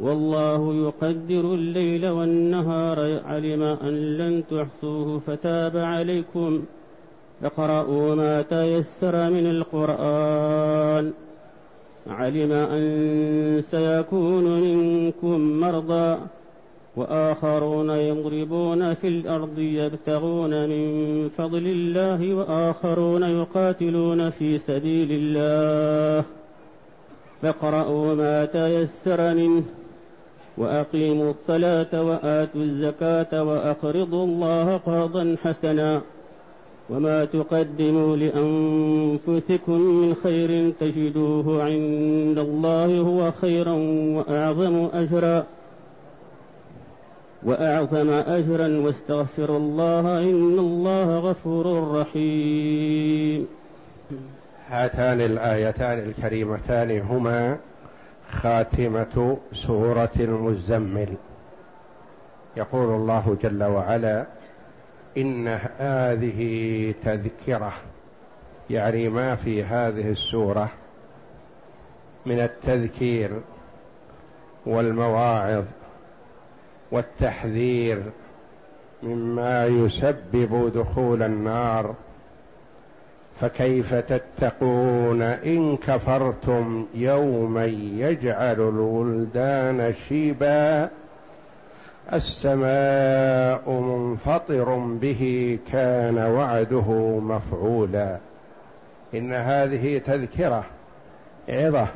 والله يقدر الليل والنهار علم أن لن تحصوه فتاب عليكم. فاقرؤوا ما تيسر من القرآن. علم أن سيكون منكم مرضى وآخرون يضربون في الأرض يبتغون من فضل الله وآخرون يقاتلون في سبيل الله. فاقرؤوا ما تيسر منه. وأقيموا الصلاة وآتوا الزكاة وأقرضوا الله قرضا حسنا وما تقدموا لأنفسكم من خير تجدوه عند الله هو خيرا وأعظم أجرا وأعظم أجرا واستغفروا الله إن الله غفور رحيم. هاتان الآيتان الكريمتان هما خاتمة سورة المزمل. يقول الله جل وعلا إن هذه تذكرة يعني ما في هذه السورة من التذكير والمواعظ والتحذير مما يسبب دخول النار فكيف تتقون إن كفرتم يوما يجعل الولدان شيبا السماء منفطر به كان وعده مفعولا إن هذه تذكرة عظة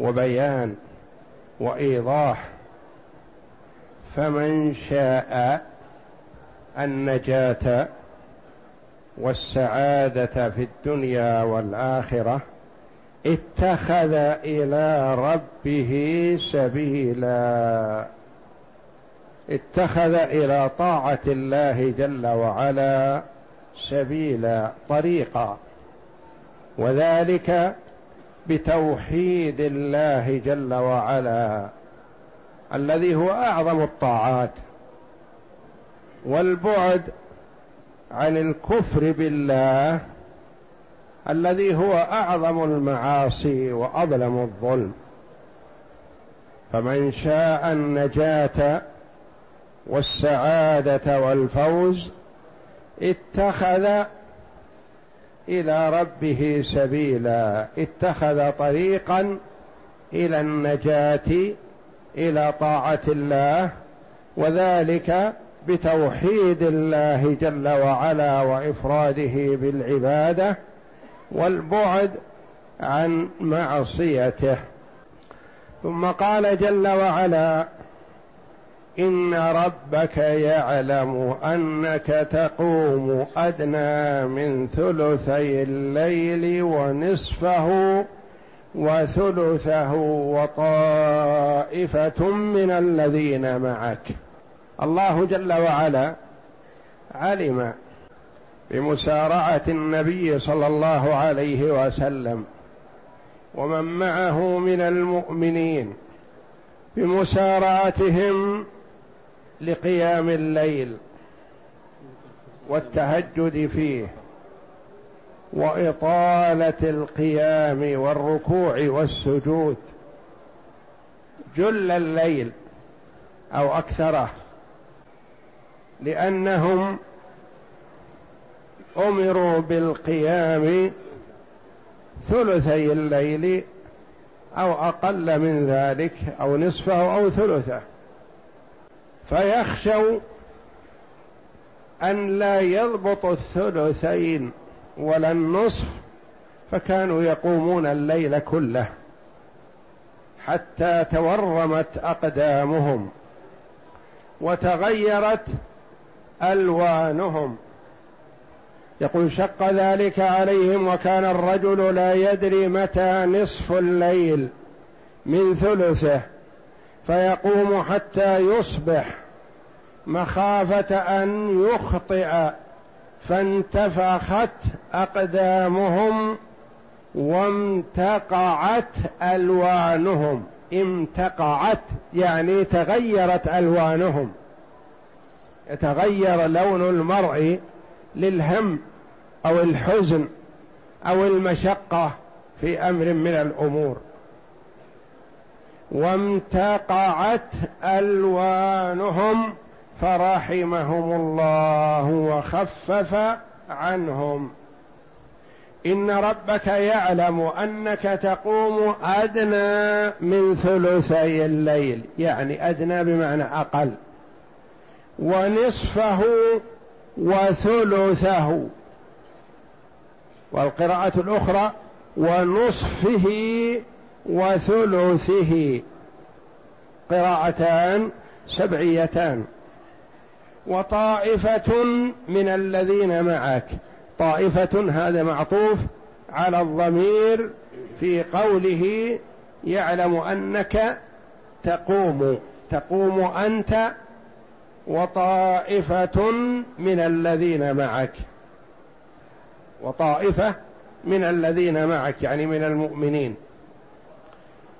وبيان وإيضاح. فمن شاء النجاة والسعادة في الدنيا والآخرة اتخذ إلى ربه سبيلا. اتخذ إلى طاعة الله جل وعلا سبيلا طريقا. وذلك بتوحيد الله جل وعلا الذي هو أعظم الطاعات. والبعد عن الكفر بالله الذي هو أعظم المعاصي وأظلم الظلم. فمن شاء النجاة والسعادة والفوز اتخذ إلى ربه سبيلا اتخذ طريقا إلى النجاة إلى طاعة الله وذلك بتوحيد الله جل وعلا وإفراده بالعبادة والبعد عن معصيته. ثم قال جل وعلا إن ربك يعلم أنك تقوم أدنى من ثلثي الليل ونصفه وثلثه وطائفة من الذين معك. الله جل وعلا علم بمسارعة النبي صلى الله عليه وسلم ومن معه من المؤمنين بمسارعتهم لقيام الليل والتهجد فيه وإطالة القيام والركوع والسجود جل الليل أو أكثره. لأنهم أمروا بالقيام ثلثي الليل أو أقل من ذلك أو نصفه أو ثلثه. فيخشوا أن لا يضبط الثلثين ولا النصف فكانوا يقومون الليل كله حتى تورمت أقدامهم وتغيرت ألوانهم. يقول شق ذلك عليهم وكان الرجل لا يدري متى نصف الليل من ثلثه فيقوم حتى يصبح مخافة أن يخطئ فانتفخت أقدامهم وامتقعت ألوانهم. امتقعت يعني تغيرت ألوانهم. يتغير لون المرء للهم أو الحزن أو المشقة في أمر من الأمور. وامتقعت ألوانهم فرحمهم الله وخفف عنهم. إن ربك يعلم أنك تقوم أدنى من ثلثي الليل يعني أدنى بمعنى أقل. ونصفه وثلثه. والقراءة الأخرى ونصفه وثلثه. قراءتان سبعيتان. وطائفة من الذين معك. طائفة هذا معطوف على الضمير في قوله يعلم أنك تقوم. تقوم أنت وطائفة من الذين معك. وطائفة من الذين معك يعني من المؤمنين.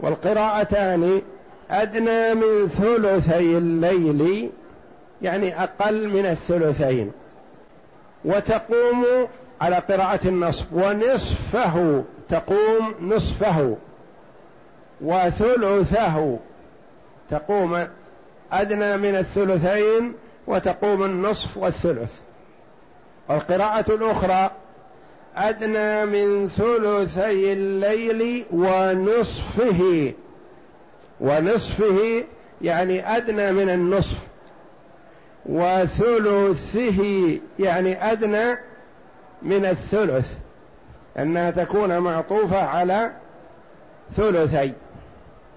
والقراءتان أدنى من ثلثي الليل يعني أقل من الثلثين. وتقوم على قراءة النصب ونصفه تقوم نصفه. وثلثه تقوم أدنى من الثلثين وتقوم النصف والثلث. والقراءة الأخرى أدنى من ثلثي الليل ونصفه. ونصفه يعني أدنى من النصف. وثلثه يعني أدنى من الثلث. أنها تكون معطوفة على ثلثي.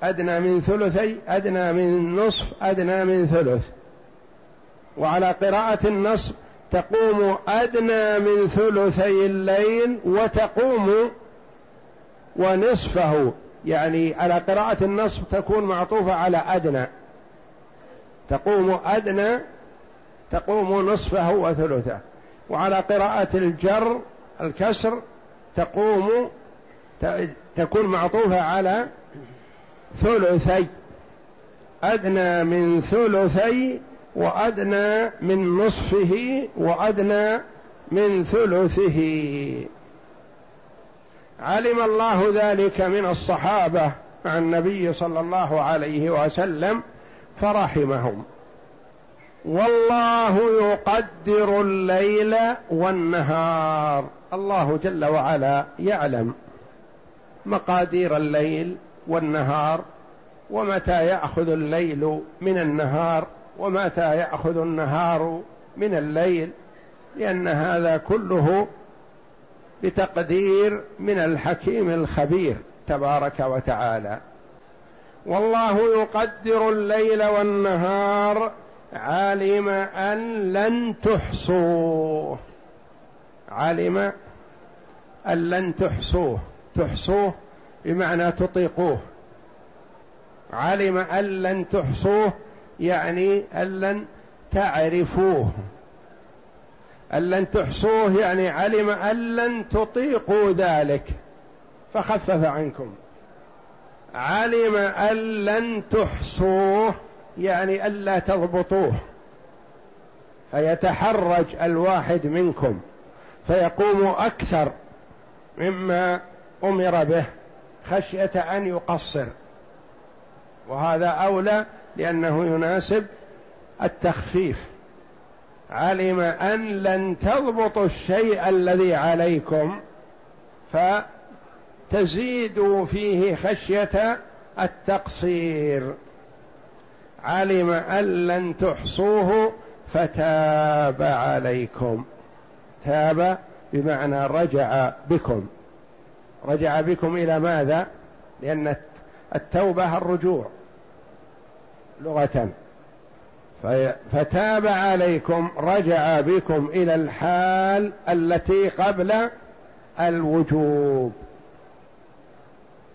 أدنى من ثلثي أدنى من نصف أدنى من ثلث. وعلى قراءة النصب تقوم أدنى من ثلثي الليل وتقوم ونصفه. يعني على قراءة النصب تكون معطوفة على أدنى. تقوم أدنى تقوم نصفه وثلثه. وعلى قراءة الجر الكسر تقوم تكون معطوفة على ثلثي. أدنى من ثلثي وأدنى من نصفه وأدنى من ثلثه. علم الله ذلك من الصحابة مع النبي صلى الله عليه وسلم فرحمهم. والله يقدر الليل والنهار. الله جل وعلا يعلم مقادير الليل. والنهار ومتى يأخذ الليل من النهار ومتى يأخذ النهار من الليل لأن هذا كله بتقدير من الحكيم الخبير تبارك وتعالى. والله يقدر الليل والنهار علم أن لن تحصوه. علم أن لن تحصوه. تحصوه بمعنى تطيقوه. علم أن لن تحصوه يعني أن لن تعرفوه. أن لن تحصوه يعني علم أن لن تطيقوا ذلك. فخفف عنكم. علم أن لن تحصوه يعني ألا تضبطوه. فيتحرج الواحد منكم. فيقوم أكثر مما أمر به. خشية أن يقصر. وهذا أولى لأنه يناسب التخفيف. علم أن لن تضبطوا الشيء الذي عليكم فتزيدوا فيه خشية التقصير. علم أن لن تحصوه فتاب عليكم. تاب بمعنى رجع بكم. رجع بكم إلى ماذا؟ لأن التوبة الرجوع لغة. فتاب عليكم رجع بكم إلى الحال التي قبل الوجوب.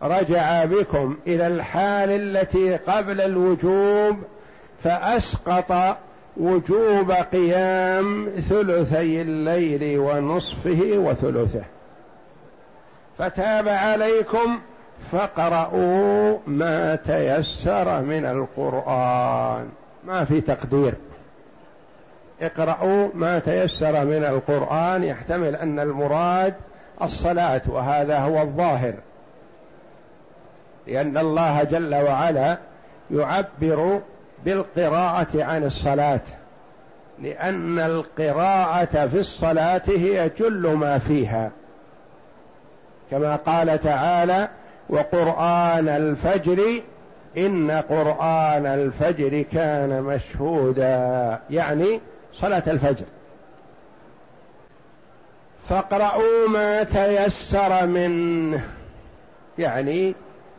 رجع بكم إلى الحال التي قبل الوجوب فأسقط وجوب قيام ثلثي الليل ونصفه وثلثه. فتاب عليكم فاقرؤوا ما تيسر من القرآن. ما في تقدير. اقرأوا ما تيسر من القرآن. يحتمل أن المراد الصلاة وهذا هو الظاهر. لأن الله جل وعلا يعبر بالقراءة عن الصلاة. لأن القراءة في الصلاة هي جل ما فيها. كما قال تعالى وقرآن الفجر إن قرآن الفجر كان مشهودا. يعني صلاة الفجر. فاقرأوا ما تيسر منه. يعني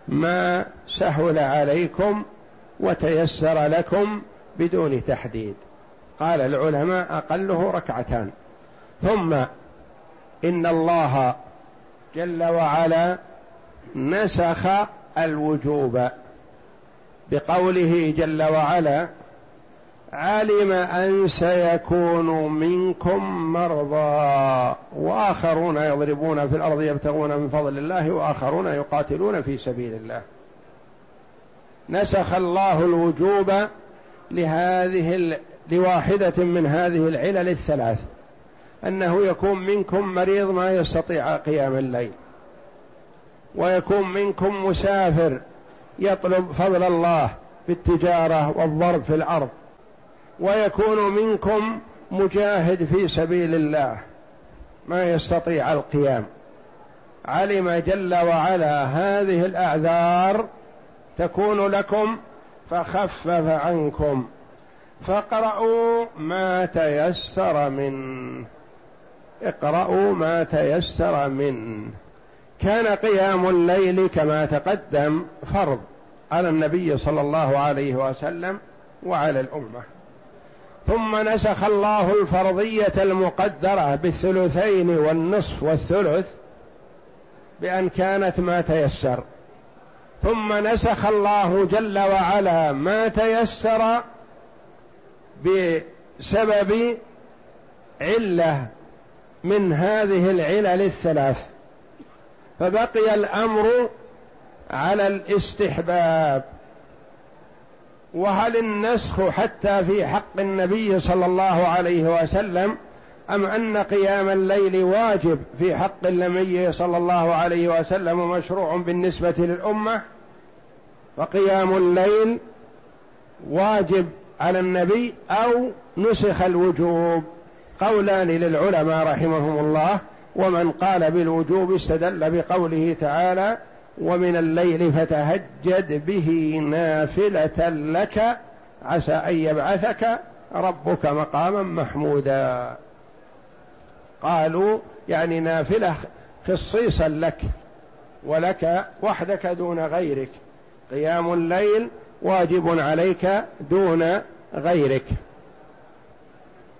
ما سهل عليكم وتيسر لكم بدون تحديد. قال العلماء أقله ركعتان. ثم إن الله جل وعلا نسخ الوجوب بقوله جل وعلا علم أن سيكون منكم مرضى وآخرون يضربون في الأرض يبتغون من فضل الله وآخرون يقاتلون في سبيل الله. نسخ الله الوجوب لهذه لواحدة من هذه العلل الثلاث. أنه يكون منكم مريض ما يستطيع قيام الليل ويكون منكم مسافر يطلب فضل الله بالتجارة والضرب في الأرض ويكون منكم مجاهد في سبيل الله ما يستطيع القيام. علم جل وعلا هذه الأعذار تكون لكم فخفف عنكم فاقرأوا ما تيسر منه. اقرأوا ما تيسر منه كان قيام الليل كما تقدم فرض على النبي صلى الله عليه وسلم وعلى الأمة. ثم نسخ الله الفرضية المقدرة بالثلثين والنصف والثلث بأن كانت ما تيسر. ثم نسخ الله جل وعلا ما تيسر بسبب علة من هذه العلل الثلاث. فبقي الأمر على الاستحباب. وهل النسخ حتى في حق النبي صلى الله عليه وسلم أم أن قيام الليل واجب في حق النبي صلى الله عليه وسلم ومشروع بالنسبة للأمة؟ فقيام الليل واجب على النبي أو نسخ الوجوب؟ قولان للعلماء رحمهم الله ومن قال بالوجوب استدل بقوله تعالى ومن الليل فتهجد به نافلة لك عسى أن يبعثك ربك مقاما محمودا. قالوا يعني نافلة خصيصا لك ولك وحدك دون غيرك. قيام الليل واجب عليك دون غيرك.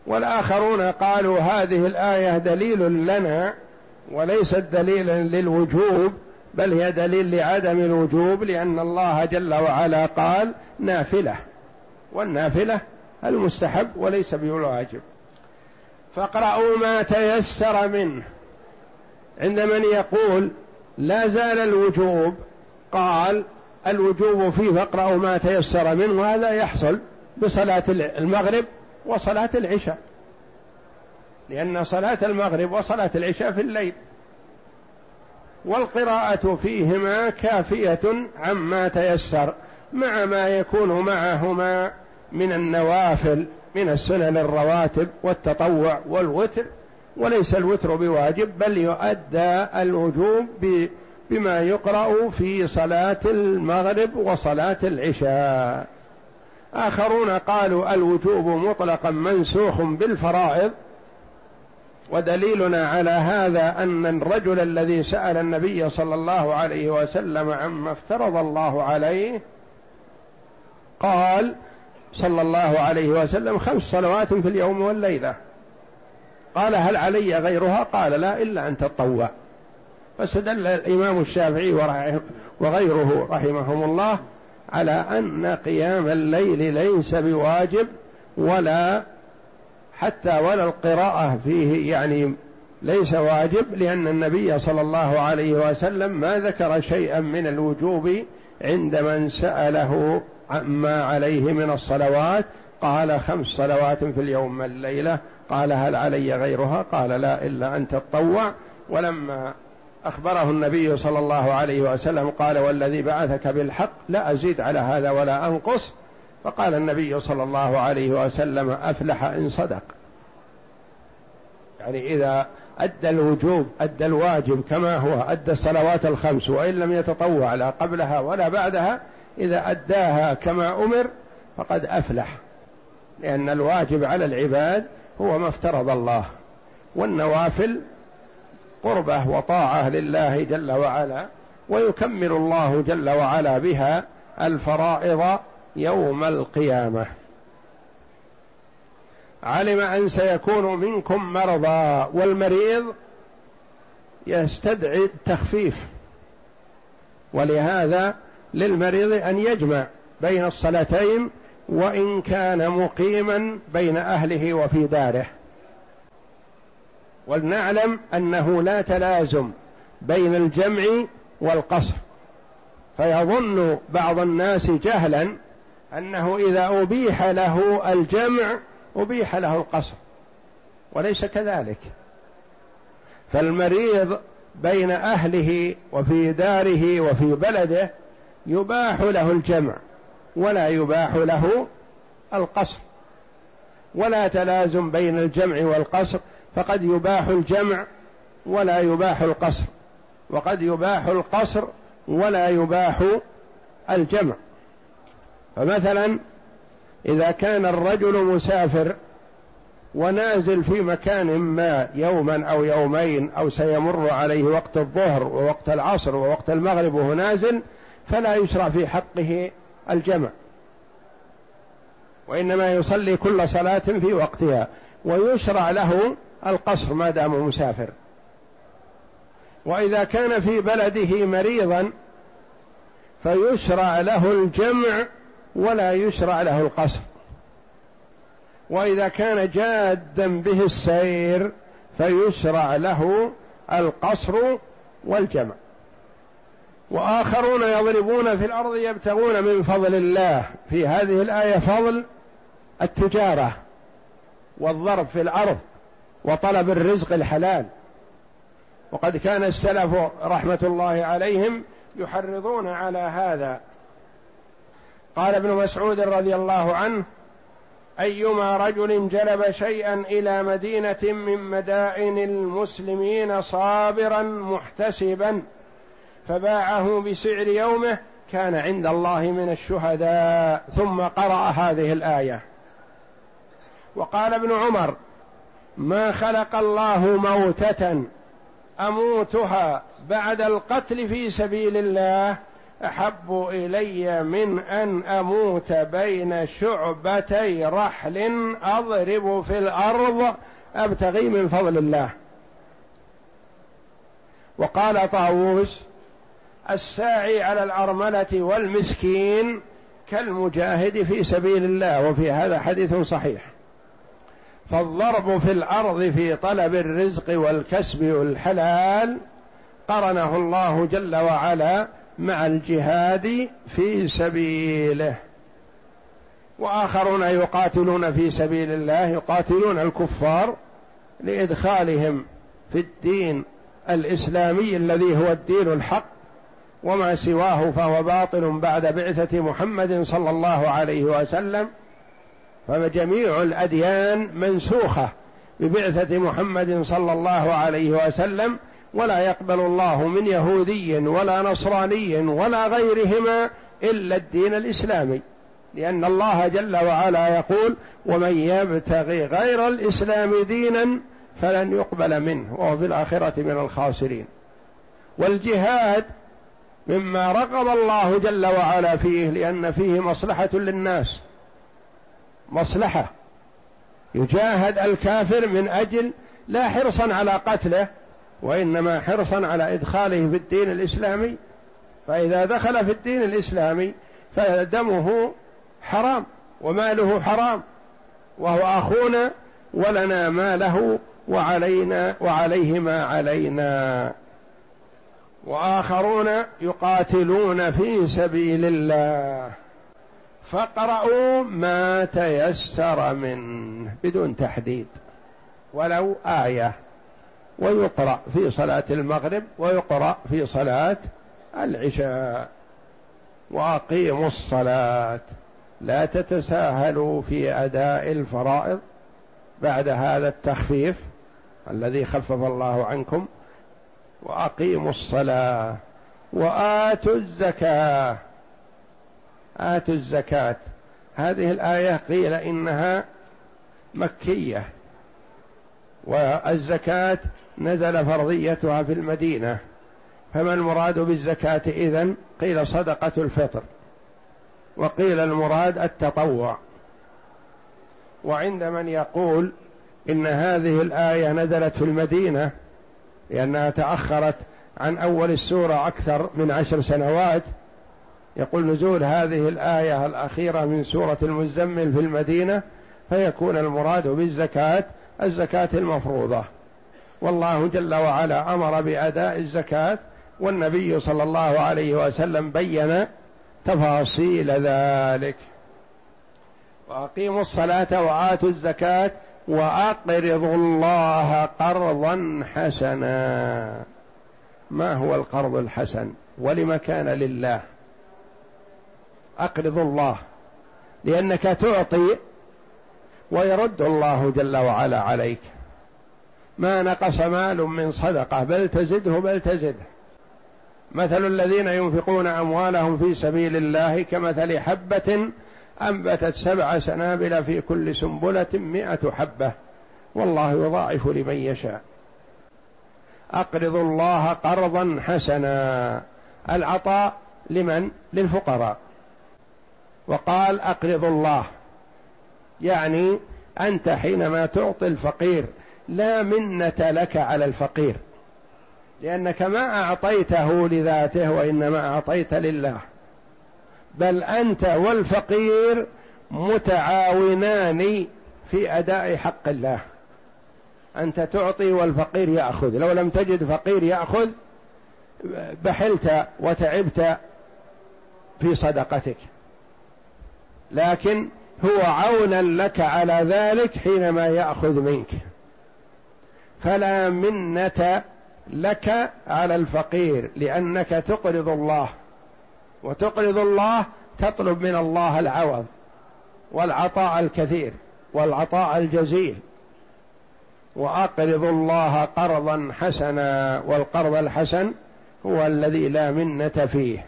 والآخرون قالوا هذه الآية دليل لنا وليست دليلا للوجوب بل هي دليل لعدم الوجوب لأن الله جل وعلا قال نافلة والنافلة المستحب وليس بالواجب. فاقرأوا ما تيسر منه. عند من يقول لا زال الوجوب قال الوجوب فيه فاقرأوا ما تيسر منه وهذا يحصل بصلاة المغرب وصلاة العشاء. لأن صلاة المغرب وصلاة العشاء في الليل. والقراءة فيهما كافية عما تيسر مع ما يكون معهما من النوافل من السنن الرواتب والتطوع والوتر. وليس الوتر بواجب بل يؤدى الوجوب بما يقرأ في صلاة المغرب وصلاة العشاء. آخرون قالوا الوجوب مطلقا منسوخ بالفرائض ودليلنا على هذا أن الرجل الذي سأل النبي صلى الله عليه وسلم عما افترض الله عليه قال صلى الله عليه وسلم خمس صلوات في اليوم والليلة. قال هل علي غيرها؟ قال لا إلا أن تطوع. فاستدل الإمام الشافعي وغيره رحمهم الله على أن قيام الليل ليس بواجب ولا حتى ولا القراءة فيه يعني ليس واجب لأن النبي صلى الله عليه وسلم ما ذكر شيئا من الوجوب عند من سأله ما عليه من الصلوات. قال خمس صلوات في اليوم والليلة قال هل علي غيرها؟ قال لا إلا أن تطوع. ولما أخبره النبي صلى الله عليه وسلم قال والذي بعثك بالحق لا أزيد على هذا ولا أنقص. فقال النبي صلى الله عليه وسلم أفلح إن صدق. يعني إذا أدى الوجوب أدى الواجب كما هو أدى الصلوات الخمس وإن لم يتطوع لا قبلها ولا بعدها إذا أداها كما أمر فقد أفلح. لأن الواجب على العباد هو ما افترض الله. والنوافل قربه وطاعة لله جل وعلا ويكمل الله جل وعلا بها الفرائض يوم القيامة. علم أن سيكون منكم مرضى والمريض يستدعي التخفيف ولهذا للمريض أن يجمع بين الصلاتين وإن كان مقيما بين أهله وفي داره. ولنعلم أنه لا تلازم بين الجمع والقصر. فيظن بعض الناس جهلا أنه إذا أبيح له الجمع أبيح له القصر وليس كذلك. فالمريض بين أهله وفي داره وفي بلده يباح له الجمع ولا يباح له القصر. ولا تلازم بين الجمع والقصر فقد يباح الجمع ولا يباح القصر. وقد يباح القصر ولا يباح الجمع. فمثلا إذا كان الرجل مسافر ونازل في مكان ما يوما أو يومين أو سيمر عليه وقت الظهر ووقت العصر ووقت المغرب وهو نازل فلا يشرع في حقه الجمع. وإنما يصلي كل صلاة في وقتها. ويشرع له القصر ما دام مسافر. وإذا كان في بلده مريضا فيشرع له الجمع ولا يشرع له القصر. وإذا كان جادا به السير فيشرع له القصر والجمع. وآخرون يضربون في الأرض يبتغون من فضل الله. في هذه الآية فضل التجارة والضرب في الأرض. وطلب الرزق الحلال. وقد كان السلف رحمة الله عليهم يحرضون على هذا. قال ابن مسعود رضي الله عنه أيما رجل جلب شيئا إلى مدينة من مدائن المسلمين صابرا محتسبا فباعه بسعر يومه كان عند الله من الشهداء. ثم قرأ هذه الآية. وقال ابن عمر ما خلق الله موتة أموتها بعد القتل في سبيل الله أحب إلي من أن أموت بين شعبتي رحل أضرب في الأرض أبتغي من فضل الله. وقال طاووس الساعي على الأرملة والمسكين كالمجاهد في سبيل الله وفي هذا حديث صحيح. فالضرب في الأرض في طلب الرزق والكسب والحلال قرنه الله جل وعلا مع الجهاد في سبيله. وآخرون يقاتلون في سبيل الله يقاتلون الكفار لإدخالهم في الدين الإسلامي الذي هو الدين الحق وما سواه فهو باطل بعد بعثة محمد صلى الله عليه وسلم. فجميع الأديان منسوخة ببعثة محمد صلى الله عليه وسلم ولا يقبل الله من يهودي ولا نصراني ولا غيرهما إلا الدين الإسلامي. لأن الله جل وعلا يقول ومن يبتغي غير الإسلام دينا فلن يقبل منه وهو في الآخرة من الخاسرين. والجهاد مما رغب الله جل وعلا فيه لأن فيه مصلحة للناس. مصلحة. يجاهد الكافر من أجل لا حرصا على قتله وإنما حرصا على إدخاله في الدين الإسلامي. فإذا دخل في الدين الإسلامي فدمه حرام وماله حرام وهو أخونا ولنا ما له وعلينا وعليه ما علينا. وآخرون يقاتلون في سبيل الله. فاقرأوا ما تيسر منه بدون تحديد ولو آية ويقرأ في صلاة المغرب ويقرأ في صلاة العشاء. وأقيموا الصلاة لا تتساهلوا في أداء الفرائض بعد هذا التخفيف الذي خفف الله عنكم. وأقيموا الصلاة وآتوا الزكاة آتوا الزكاة. هذه الآية قيل إنها مكية. والزكاة نزل فرضيتها في المدينة. فما المراد بالزكاة اذن قيل صدقة الفطر. وقيل المراد التطوع. وعند من يقول إن هذه الآية نزلت في المدينة لأنها تأخرت عن أول السورة أكثر من عشر سنوات يقول نزول هذه الآية الأخيرة من سورة المزمل في المدينة فيكون المراد بالزكاة الزكاة المفروضة. والله جل وعلا أمر بأداء الزكاة والنبي صلى الله عليه وسلم بين تفاصيل ذلك. وأقيموا الصلاة وآتوا الزكاة وأقرضوا الله قرضا حسنا. ما هو القرض الحسن؟ ولم كان لله. أقرض الله لأنك تعطي ويرد الله جل وعلا عليك. ما نقص مال من صدقة بل تزده بل تزده. مثل الذين ينفقون أموالهم في سبيل الله كمثل حبة أنبتت سبع سنابل في كل سنبلة مئة حبة. والله يضاعف لمن يشاء. أقرض الله قرضا حسنا. العطاء لمن؟ للفقراء. وقال أقرض الله. يعني أنت حينما تعطي الفقير لا منة لك على الفقير لأنك ما أعطيته لذاته وإنما أعطيت لله. بل أنت والفقير متعاونان في أداء حق الله. أنت تعطي والفقير يأخذ. لو لم تجد فقير يأخذ بحلت وتعبت في صدقتك. لكن هو عونا لك على ذلك حينما يأخذ منك. فلا منة لك على الفقير لأنك تقرض الله. وتقرض الله تطلب من الله العوض والعطاء الكثير والعطاء الجزيل. وأقرض الله قرضا حسنا والقرض الحسن هو الذي لا منة فيه.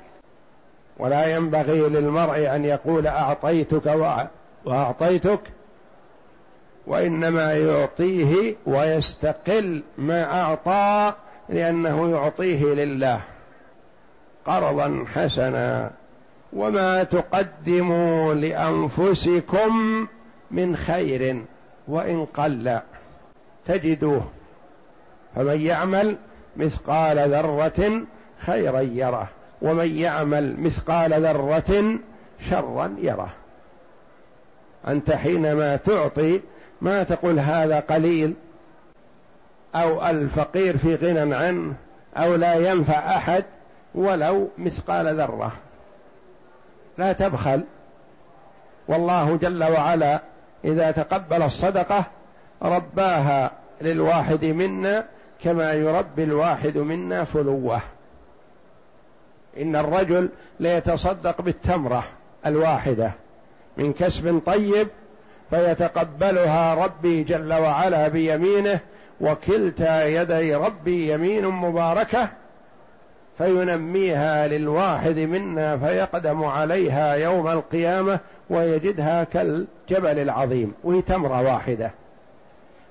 ولا ينبغي للمرء أن يقول أعطيتك وأعطيتك وإنما يعطيه ويستقل ما أعطى لأنه يعطيه لله قرضا حسنا. وما تقدموا لأنفسكم من خير وإن قل تجدوه. فمن يعمل مثقال ذرة خيرا يره. ومن يعمل مثقال ذرة شرا يره. أنت حينما تعطي ما تقول هذا قليل أو الفقير في غنى عنه أو لا ينفع أحد ولو مثقال ذرة. لا تبخل. والله جل وعلا إذا تقبل الصدقة رباها للواحد منا كما يربي الواحد منا فلوة. إن الرجل ليتصدق بالتمرة الواحدة من كسب طيب فيتقبلها ربي جل وعلا بيمينه وكلتا يدي ربي يمين مباركة فينميها للواحد منا فيقدم عليها يوم القيامة ويجدها كالجبل العظيم. وهي تمرة واحدة.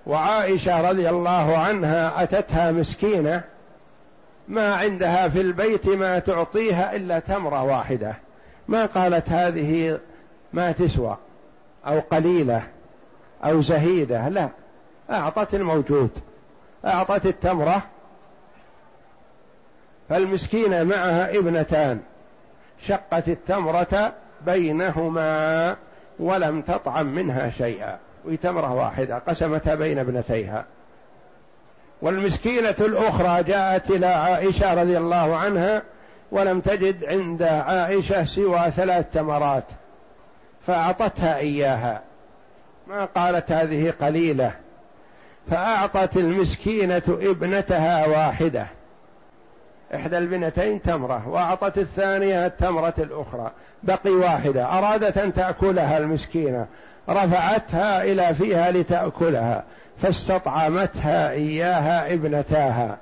وعائشة رضي الله عنها أتتها مسكينة ما عندها في البيت ما تعطيها إلا تمرة واحدة. ما قالت هذه ما تسوى أو قليلة أو زهيدة لا. أعطت الموجود أعطت التمرة. فالمسكينه معها ابنتان شقت التمرة بينهما ولم تطعم منها شيئا. وتمره واحدة قسمتها بين ابنتيها. والمسكينة الأخرى جاءت إلى عائشة رضي الله عنها ولم تجد عند عائشة سوى ثلاث تمرات فأعطتها إياها. ما قالت هذه قليلة؟ فأعطت المسكينة ابنتها واحدة. إحدى البنتين تمرة وأعطت الثانية التمرة الأخرى. بقي واحدة أرادت أن تأكلها المسكينة. رفعتها إلى فيها لتأكلها. فاستطعمتها إياها ابنتاها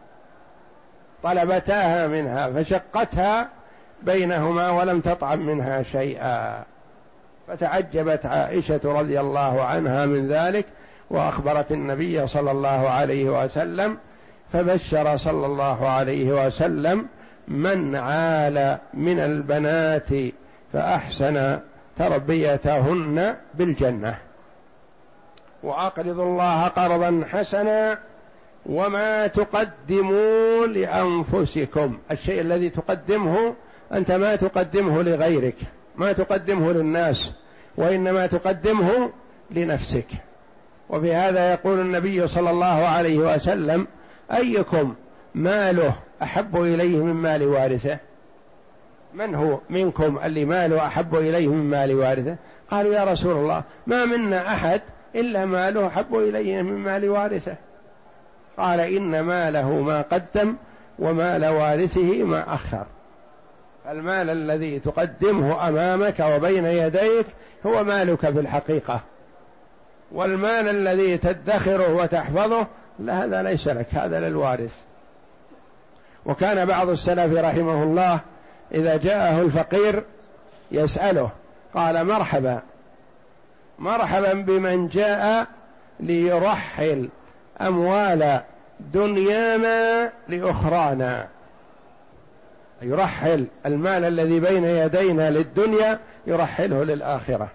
طلبتاها منها فشقتها بينهما ولم تطعم منها شيئا. فتعجبت عائشة رضي الله عنها من ذلك وأخبرت النبي صلى الله عليه وسلم فبشر صلى الله عليه وسلم من عال من البنات فأحسن تربيتهن بالجنة. وأقرضوا الله قرضا حسنا وما تقدموا لأنفسكم. الشيء الذي تقدمه أنت ما تقدمه لغيرك ما تقدمه للناس وإنما تقدمه لنفسك. وفي هذا يقول النبي صلى الله عليه وسلم أيكم ماله أحب إليه من مال وارثه؟ من هو منكم اللي ماله أحب إليه من مال وارثه؟ قالوا يا رسول الله ما منا أحد إلا ماله أحب إليه من مال وارثه. قال إن ماله ما قدم ومال وارثه ما أخر. المال الذي تقدمه أمامك وبين يديك هو مالك في الحقيقة. والمال الذي تدخره وتحفظه لا هذا ليس لك هذا للوارث. وكان بعض السلف رحمه الله إذا جاءه الفقير يسأله قال مرحبا مرحبا بمن جاء ليرحل أموال دنيانا لأخرانا. يرحل المال الذي بين يدينا للدنيا يرحله للآخرة.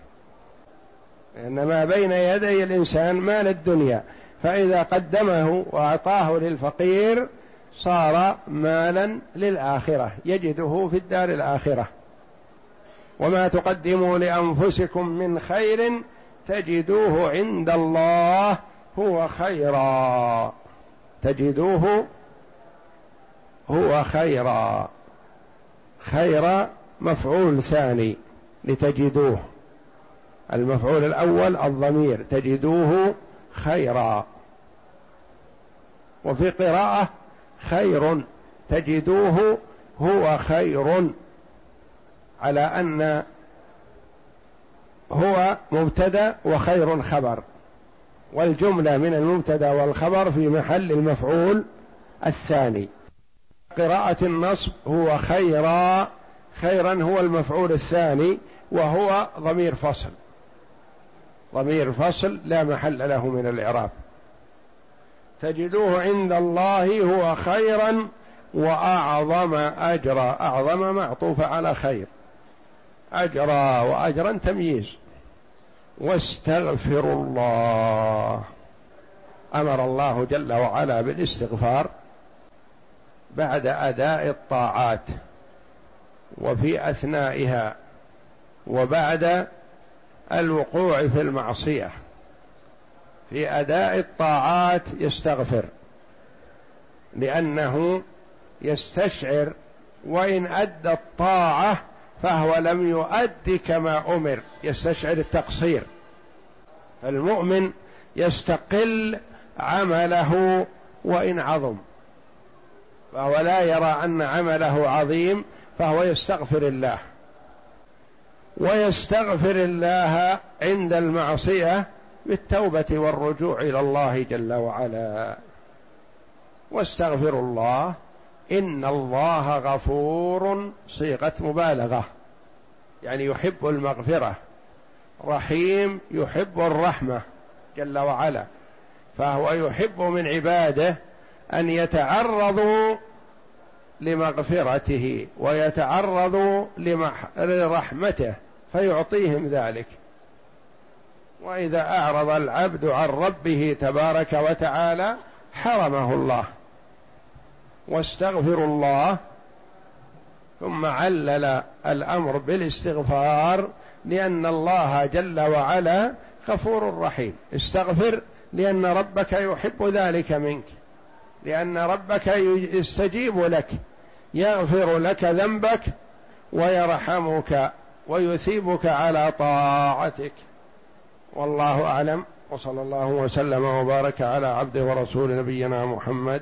لأن ما بين يدي الإنسان مال الدنيا فإذا قدمه وأعطاه للفقير صار مالا للآخرة يجده في الدار الآخرة. وما تقدموا لأنفسكم من خير تجدوه عند الله هو خيرا. تجدوه هو خيرا. خير مفعول ثاني لتجدوه. المفعول الأول الضمير تجدوه خيرا. وفي قراءة خير تجدوه هو خير. على أن هو مبتدأ وخير خبر والجملة من المبتدأ والخبر في محل المفعول الثاني. قراءة النصب هو خيرا خيرا هو المفعول الثاني وهو ضمير فصل. ضمير فصل لا محل له من الإعراب. تجدوه عند الله هو خيرا وأعظم أجرا أعظم معطوف على خير. أجرا وأجرا تمييز. واستغفروا الله. أمر الله جل وعلا بالاستغفار بعد أداء الطاعات وفي أثنائها وبعد الوقوع في المعصية. في أداء الطاعات يستغفر لأنه يستشعر وإن أدى الطاعة فهو لم يؤد كما أمر يستشعر التقصير. المؤمن يستقل عمله وإن عظم. فهو لا يرى أن عمله عظيم فهو يستغفر الله. ويستغفر الله عند المعصية بالتوبة والرجوع إلى الله جل وعلا. واستغفروا الله إن الله غفور صيغة مبالغة. يعني يحب المغفرة. رحيم يحب الرحمة جل وعلا. فهو يحب من عباده أن يتعرضوا لمغفرته ويتعرضوا لرحمته فيعطيهم ذلك. وإذا أعرض العبد عن ربه تبارك وتعالى حرمه الله. واستغفر الله ثم علل الأمر بالاستغفار لأن الله جل وعلا غفور رحيم. استغفر لأن ربك يحب ذلك منك. لأن ربك يستجيب لك يغفر لك ذنبك ويرحمك ويثيبك على طاعتك. والله أعلم. وصلى الله وسلم وبارك على عبده ورسول نبينا محمد.